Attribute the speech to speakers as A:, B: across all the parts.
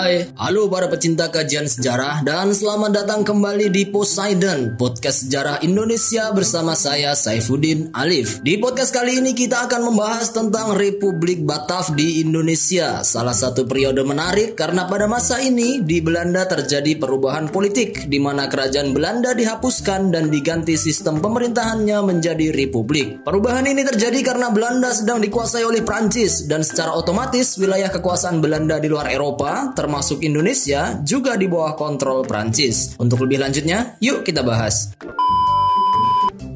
A: Hai, halo para pecinta kajian sejarah dan selamat datang kembali di Poseidon, podcast sejarah Indonesia bersama saya Saifuddin Alif. Di podcast kali ini kita akan membahas tentang Republik Batav di Indonesia. Salah satu periode menarik karena pada masa ini di Belanda terjadi perubahan politik di mana kerajaan Belanda dihapuskan dan diganti sistem pemerintahannya menjadi republik. Perubahan ini terjadi karena Belanda sedang dikuasai oleh Prancis dan secara otomatis wilayah kekuasaan Belanda di luar Eropa Indonesia, juga di bawah kontrol Prancis. Untuk lebih lanjutnya, yuk kita bahas.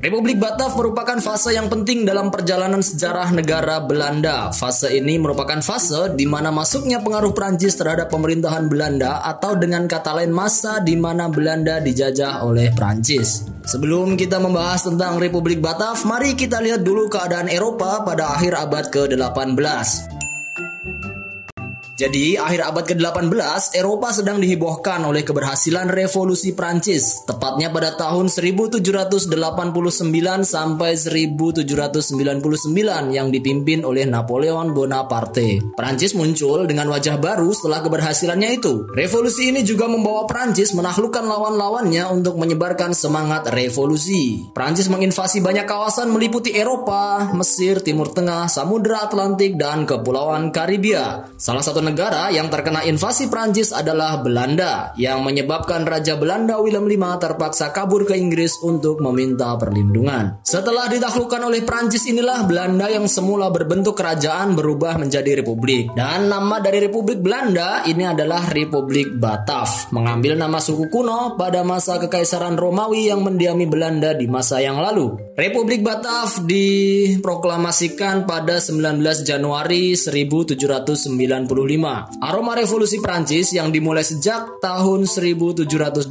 A: Republik Batav merupakan fase yang penting dalam perjalanan sejarah negara Belanda. Fase ini merupakan fase di mana masuknya pengaruh Prancis terhadap pemerintahan Belanda atau dengan kata lain masa di mana Belanda dijajah oleh Prancis. Sebelum kita membahas tentang Republik Batav, mari kita lihat dulu keadaan Eropa pada akhir abad ke-18. Jadi, akhir abad ke-18, Eropa sedang dihebohkan oleh keberhasilan revolusi Prancis, tepatnya pada tahun 1789 sampai 1799 yang dipimpin oleh Napoleon Bonaparte. Prancis muncul dengan wajah baru setelah keberhasilannya itu. Revolusi ini juga membawa Prancis menaklukkan lawan-lawannya untuk menyebarkan semangat revolusi. Prancis menginvasi banyak kawasan meliputi Eropa, Mesir, Timur Tengah, Samudra Atlantik, dan Kepulauan Karibia. Salah satu negara yang terkena invasi Prancis adalah Belanda, yang menyebabkan Raja Belanda Willem V terpaksa kabur ke Inggris untuk meminta perlindungan. Setelah ditaklukkan oleh Prancis inilah Belanda yang semula berbentuk kerajaan berubah menjadi republik. Dan nama dari Republik Belanda ini adalah Republik Batav, mengambil nama suku kuno pada masa Kekaisaran Romawi yang mendiami Belanda di masa yang lalu. Republik Batav diproklamasikan pada 19 Januari 1795 Aroma revolusi Prancis yang dimulai sejak tahun 1789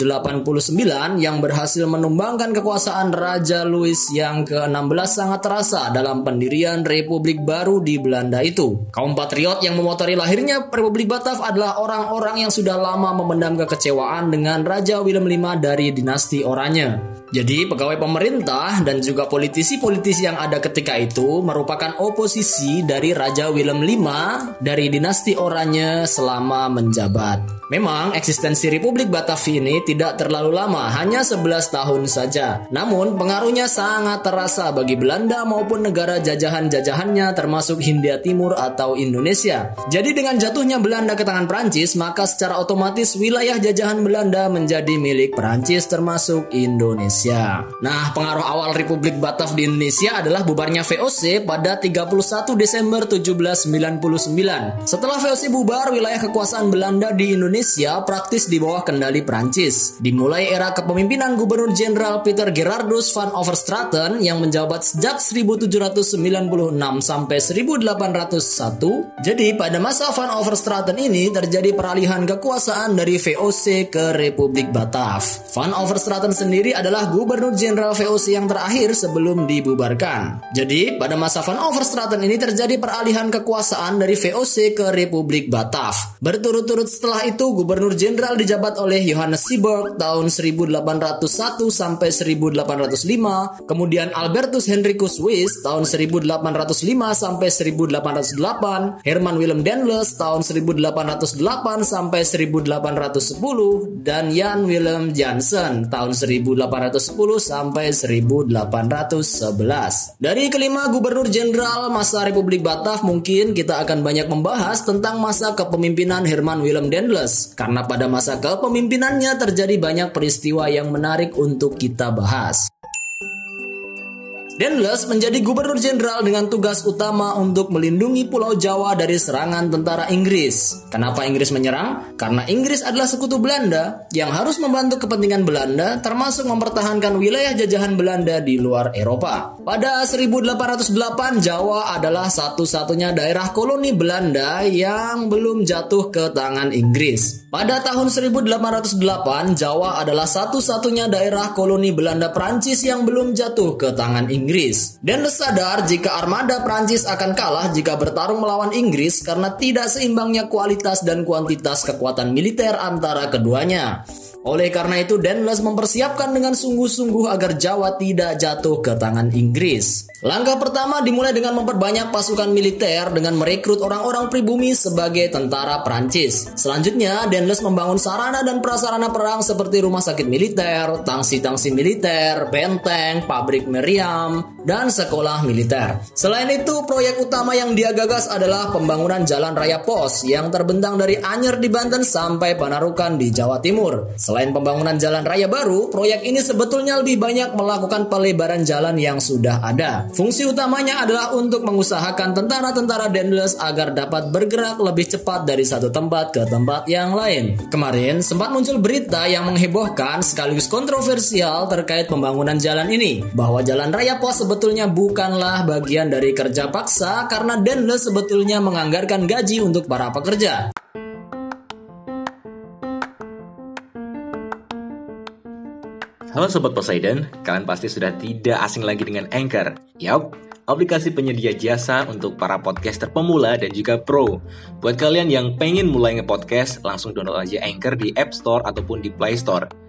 A: yang berhasil menumbangkan kekuasaan Raja Louis yang ke-16 sangat terasa dalam pendirian Republik baru di Belanda itu. Kaum patriot yang memotori lahirnya Republik Batav adalah orang-orang yang sudah lama memendam kekecewaan dengan Raja Willem V dari dinasti Oranye. Jadi pegawai pemerintah dan juga politisi-politisi yang ada ketika itu merupakan oposisi dari Raja Willem V dari dinasti Oranye selama menjabat. Memang eksistensi Republik Batavi ini tidak terlalu lama, hanya 11 tahun saja. Namun pengaruhnya sangat terasa bagi Belanda maupun negara jajahan-jajahannya termasuk Hindia Timur atau Indonesia. Jadi dengan jatuhnya Belanda ke tangan Prancis, maka secara otomatis wilayah jajahan Belanda menjadi milik Prancis termasuk Indonesia. Nah, pengaruh awal Republik Batav di Indonesia adalah bubarnya VOC pada 31 Desember 1799. Setelah VOC bubar, wilayah kekuasaan Belanda di Indonesia Indonesia praktis di bawah kendali Prancis. Dimulai era kepemimpinan Gubernur Jenderal Peter Gerardus van Overstraten yang menjabat sejak 1796 sampai 1801. Jadi pada masa van Overstraten ini terjadi peralihan kekuasaan dari VOC ke Republik Batav. Van Overstraten sendiri adalah Gubernur Jenderal VOC yang terakhir sebelum dibubarkan. Jadi pada masa van Overstraten ini terjadi peralihan kekuasaan dari VOC ke Republik Batav. Berturut-turut setelah itu Gubernur Jenderal dijabat oleh Johannes Seaborg tahun 1801 sampai 1805, kemudian Albertus Henricus Wyss tahun 1805 sampai 1808, Herman Willem Daendels tahun 1808 sampai 1810, dan Jan Willem Jansen tahun 1810 sampai 1811. Dari kelima Gubernur Jenderal masa Republik Batav mungkin kita akan banyak membahas tentang masa kepemimpinan Herman Willem Daendels karena pada masa kepemimpinannya terjadi banyak peristiwa yang menarik untuk kita bahas. Dendles menjadi gubernur jenderal dengan tugas utama untuk melindungi Pulau Jawa dari serangan tentara Inggris. Kenapa Inggris menyerang? Karena Inggris adalah sekutu Belanda yang harus membantu kepentingan Belanda termasuk mempertahankan wilayah jajahan Belanda di luar Eropa. Pada 1808 Jawa adalah satu-satunya daerah koloni Belanda yang belum jatuh ke tangan Inggris. Pada tahun 1808 Jawa adalah satu-satunya daerah koloni Belanda Prancis yang belum jatuh ke tangan Inggris. Dan sadar jika armada Prancis akan kalah jika bertarung melawan Inggris karena tidak seimbangnya kualitas dan kuantitas kekuatan militer antara keduanya. Oleh karena itu, Denles mempersiapkan dengan sungguh-sungguh agar Jawa tidak jatuh ke tangan Inggris. Langkah pertama dimulai dengan memperbanyak pasukan militer dengan merekrut orang-orang pribumi sebagai tentara Prancis. Selanjutnya, Denles membangun sarana dan prasarana perang seperti rumah sakit militer, tangsi-tangsi militer, benteng, pabrik meriam, dan sekolah militer. Selain itu, proyek utama yang dia gagas adalah pembangunan jalan raya pos yang terbentang dari Anyer di Banten sampai Panarukan di Jawa Timur. Selain pembangunan jalan raya baru, proyek ini sebetulnya lebih banyak melakukan pelebaran jalan yang sudah ada. Fungsi utamanya adalah untuk mengusahakan tentara-tentara Dendles agar dapat bergerak lebih cepat dari satu tempat ke tempat yang lain. Kemarin sempat muncul berita yang menghebohkan sekaligus kontroversial terkait pembangunan jalan ini, bahwa jalan raya pos sebetulnya bukanlah bagian dari kerja paksa karena Dendles sebetulnya menganggarkan gaji untuk para pekerja.
B: Halo Sobat Poseidon, kalian pasti sudah tidak asing lagi dengan Anchor. Yap, aplikasi penyedia jasa untuk para podcaster pemula dan juga pro. Buat kalian yang pengen mulai nge-podcast, langsung download aja Anchor di App Store ataupun di Play Store.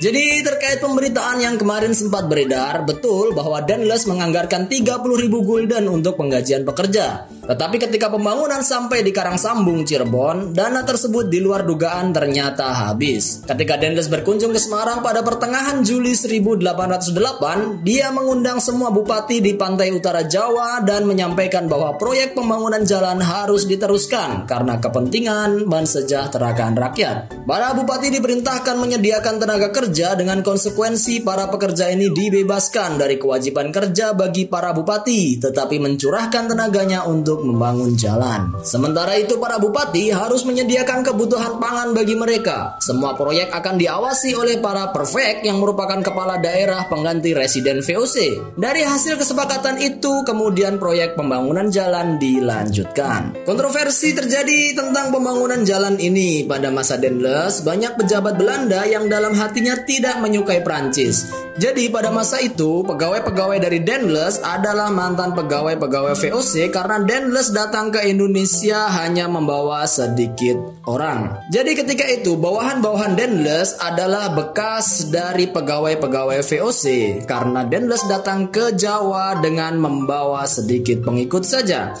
A: Jadi terkait pemberitaan yang kemarin sempat beredar, betul bahwa Denles menganggarkan 30 ribu gulden untuk penggajian pekerja. Tetapi ketika pembangunan sampai di Karang Sambung Cirebon, dana tersebut di luar dugaan ternyata habis. Ketika Denles berkunjung ke Semarang pada pertengahan Juli 1808, dia mengundang semua bupati di pantai utara Jawa dan menyampaikan bahwa proyek pembangunan jalan harus diteruskan karena kepentingan mensejahterakan rakyat. Para bupati diperintahkan menyediakan tenaga kerja kerja dengan konsekuensi para pekerja ini dibebaskan dari kewajiban kerja bagi para bupati, tetapi mencurahkan tenaganya untuk membangun jalan. Sementara itu para bupati harus menyediakan kebutuhan pangan bagi mereka. Semua proyek akan diawasi oleh para perfect yang merupakan kepala daerah pengganti residen VOC. Dari hasil kesepakatan itu, kemudian proyek pembangunan jalan dilanjutkan. Kontroversi terjadi tentang pembangunan jalan ini pada masa Dendles. Banyak pejabat Belanda yang dalam hatinya tidak menyukai Prancis. Jadi pada masa itu, pegawai-pegawai dari Denles adalah mantan pegawai-pegawai VOC karena Denles datang ke Indonesia hanya membawa sedikit orang. Jadi ketika itu, bawahan-bawahan Denles adalah bekas dari pegawai-pegawai VOC karena Denles datang ke Jawa dengan membawa sedikit pengikut saja.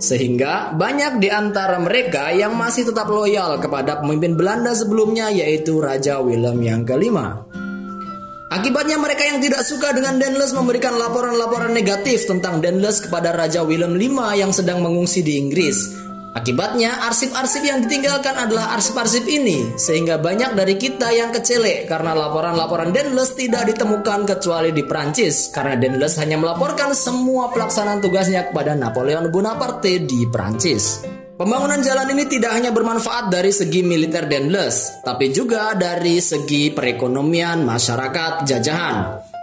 A: Sehingga banyak di antara mereka yang masih tetap loyal kepada pemimpin Belanda sebelumnya yaitu Raja Willem yang kelima. Akibatnya mereka yang tidak suka dengan Denles memberikan laporan-laporan negatif tentang Denles kepada Raja Willem V yang sedang mengungsi di Inggris. Akibatnya, arsip-arsip yang ditinggalkan adalah arsip-arsip ini, sehingga banyak dari kita yang kecelek karena laporan-laporan Denles tidak ditemukan kecuali di Prancis, karena Denles hanya melaporkan semua pelaksanaan tugasnya kepada Napoleon Bonaparte di Prancis. Pembangunan jalan ini tidak hanya bermanfaat dari segi militer Denles, tapi juga dari segi perekonomian masyarakat jajahan.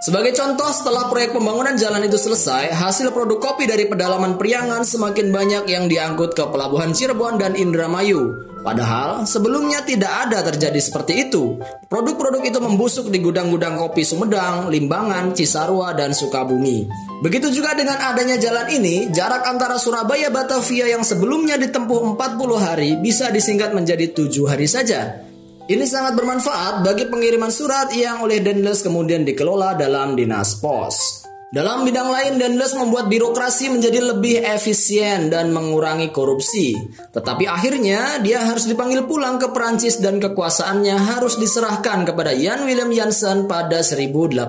A: Sebagai contoh, setelah proyek pembangunan jalan itu selesai, hasil produk kopi dari pedalaman Priangan semakin banyak yang diangkut ke pelabuhan Cirebon dan Indramayu. Padahal sebelumnya tidak ada terjadi seperti itu. Produk-produk itu membusuk di gudang-gudang kopi Sumedang, Limbangan, Cisarua, dan Sukabumi. Begitu juga dengan adanya jalan ini, jarak antara Surabaya Batavia yang sebelumnya ditempuh 40 hari bisa disingkat menjadi 7 hari saja. Ini sangat bermanfaat bagi pengiriman surat yang oleh Denles kemudian dikelola dalam Dinas Pos. Dalam bidang lain, Dendles membuat birokrasi menjadi lebih efisien dan mengurangi korupsi. Tetapi akhirnya dia harus dipanggil pulang ke Perancis dan kekuasaannya harus diserahkan kepada Jan Willem Jansen pada 1810.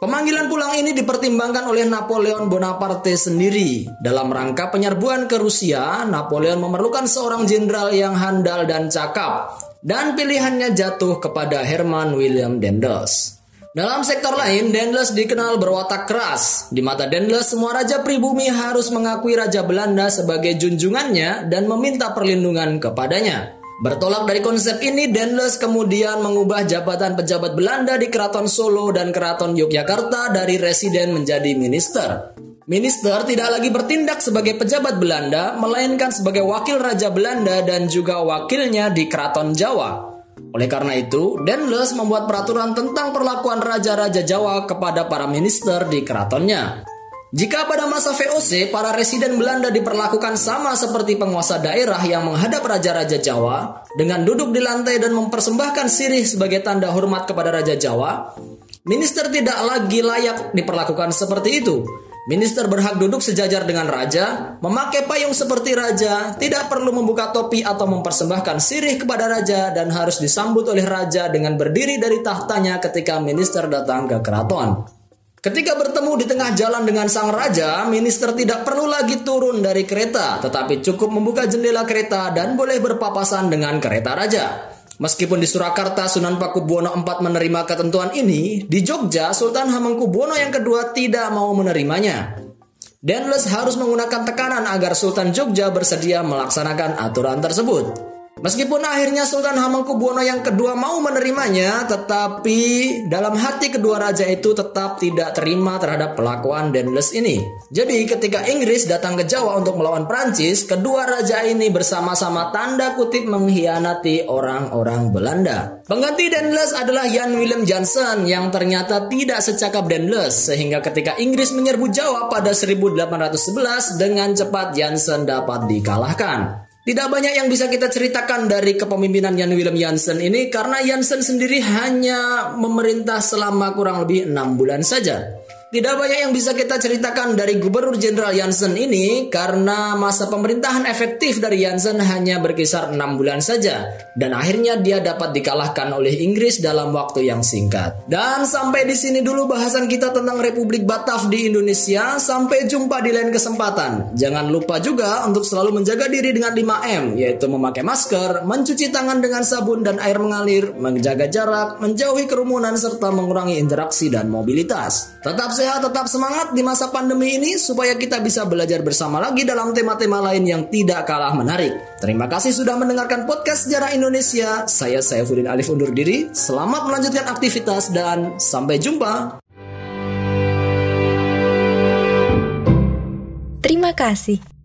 A: Pemanggilan pulang ini dipertimbangkan oleh Napoleon Bonaparte sendiri. Dalam rangka penyerbuan ke Rusia, Napoleon memerlukan seorang jenderal yang handal dan cakap. Dan pilihannya jatuh kepada Herman William Dendels. Dalam sektor lain, Dendles dikenal berwatak keras. Di mata Dendles, semua raja pribumi harus mengakui Raja Belanda sebagai junjungannya dan meminta perlindungan kepadanya. Bertolak dari konsep ini, Dendles kemudian mengubah jabatan pejabat Belanda di Keraton Solo dan Keraton Yogyakarta dari residen menjadi minister. Minister tidak lagi bertindak sebagai pejabat Belanda, melainkan sebagai wakil Raja Belanda dan juga wakilnya di Keraton Jawa. Oleh karena itu, Denles membuat peraturan tentang perlakuan raja-raja Jawa kepada para minister di keratonnya. Jika pada masa VOC, para residen Belanda diperlakukan sama seperti penguasa daerah yang menghadap raja-raja Jawa, dengan duduk di lantai dan mempersembahkan sirih sebagai tanda hormat kepada Raja Jawa, minister tidak lagi layak diperlakukan seperti itu. Minister berhak duduk sejajar dengan raja, memakai payung seperti raja, tidak perlu membuka topi atau mempersembahkan sirih kepada raja dan harus disambut oleh raja dengan berdiri dari tahtanya ketika minister datang ke keraton. Ketika bertemu di tengah jalan dengan sang raja, minister tidak perlu lagi turun dari kereta, tetapi cukup membuka jendela kereta dan boleh berpapasan dengan kereta raja. Meskipun di Surakarta Sunan Pakubuwono IV menerima ketentuan ini, di Jogja Sultan Hamengkubuwono yang kedua tidak mau menerimanya. Denles harus menggunakan tekanan agar Sultan Jogja bersedia melaksanakan aturan tersebut. Meskipun akhirnya Sultan Hamengkubuwono yang kedua mau menerimanya, tetapi dalam hati kedua raja itu tetap tidak terima terhadap pelakuan Dendles ini. Jadi ketika Inggris datang ke Jawa untuk melawan Prancis, kedua raja ini bersama-sama tanda kutip mengkhianati orang-orang Belanda. Pengganti Dendles adalah Jan Willem Jansen yang ternyata tidak secakap Dendles sehingga ketika Inggris menyerbu Jawa pada 1811 dengan cepat Jansen dapat dikalahkan. Tidak banyak yang bisa kita ceritakan dari kepemimpinan Jan Willem Jansen ini karena Jansen sendiri hanya memerintah selama kurang lebih enam bulan saja. Tidak banyak yang bisa kita ceritakan dari Gubernur Jenderal Jansen ini karena masa pemerintahan efektif dari Jansen hanya berkisar 6 bulan saja dan akhirnya dia dapat dikalahkan oleh Inggris dalam waktu yang singkat. Dan sampai di sini dulu bahasan kita tentang Republik Batav di Indonesia. Sampai jumpa di lain kesempatan. Jangan lupa juga untuk selalu menjaga diri dengan 5M yaitu memakai masker, mencuci tangan dengan sabun dan air mengalir, menjaga jarak, menjauhi kerumunan serta mengurangi interaksi dan mobilitas. Tetap sehat, tetap semangat di masa pandemi ini supaya kita bisa belajar bersama lagi dalam tema-tema lain yang tidak kalah menarik. Terima kasih sudah mendengarkan podcast Sejarah Indonesia. Saya Saifuddin Alif undur diri. Selamat melanjutkan aktivitas dan sampai jumpa.
C: Terima kasih.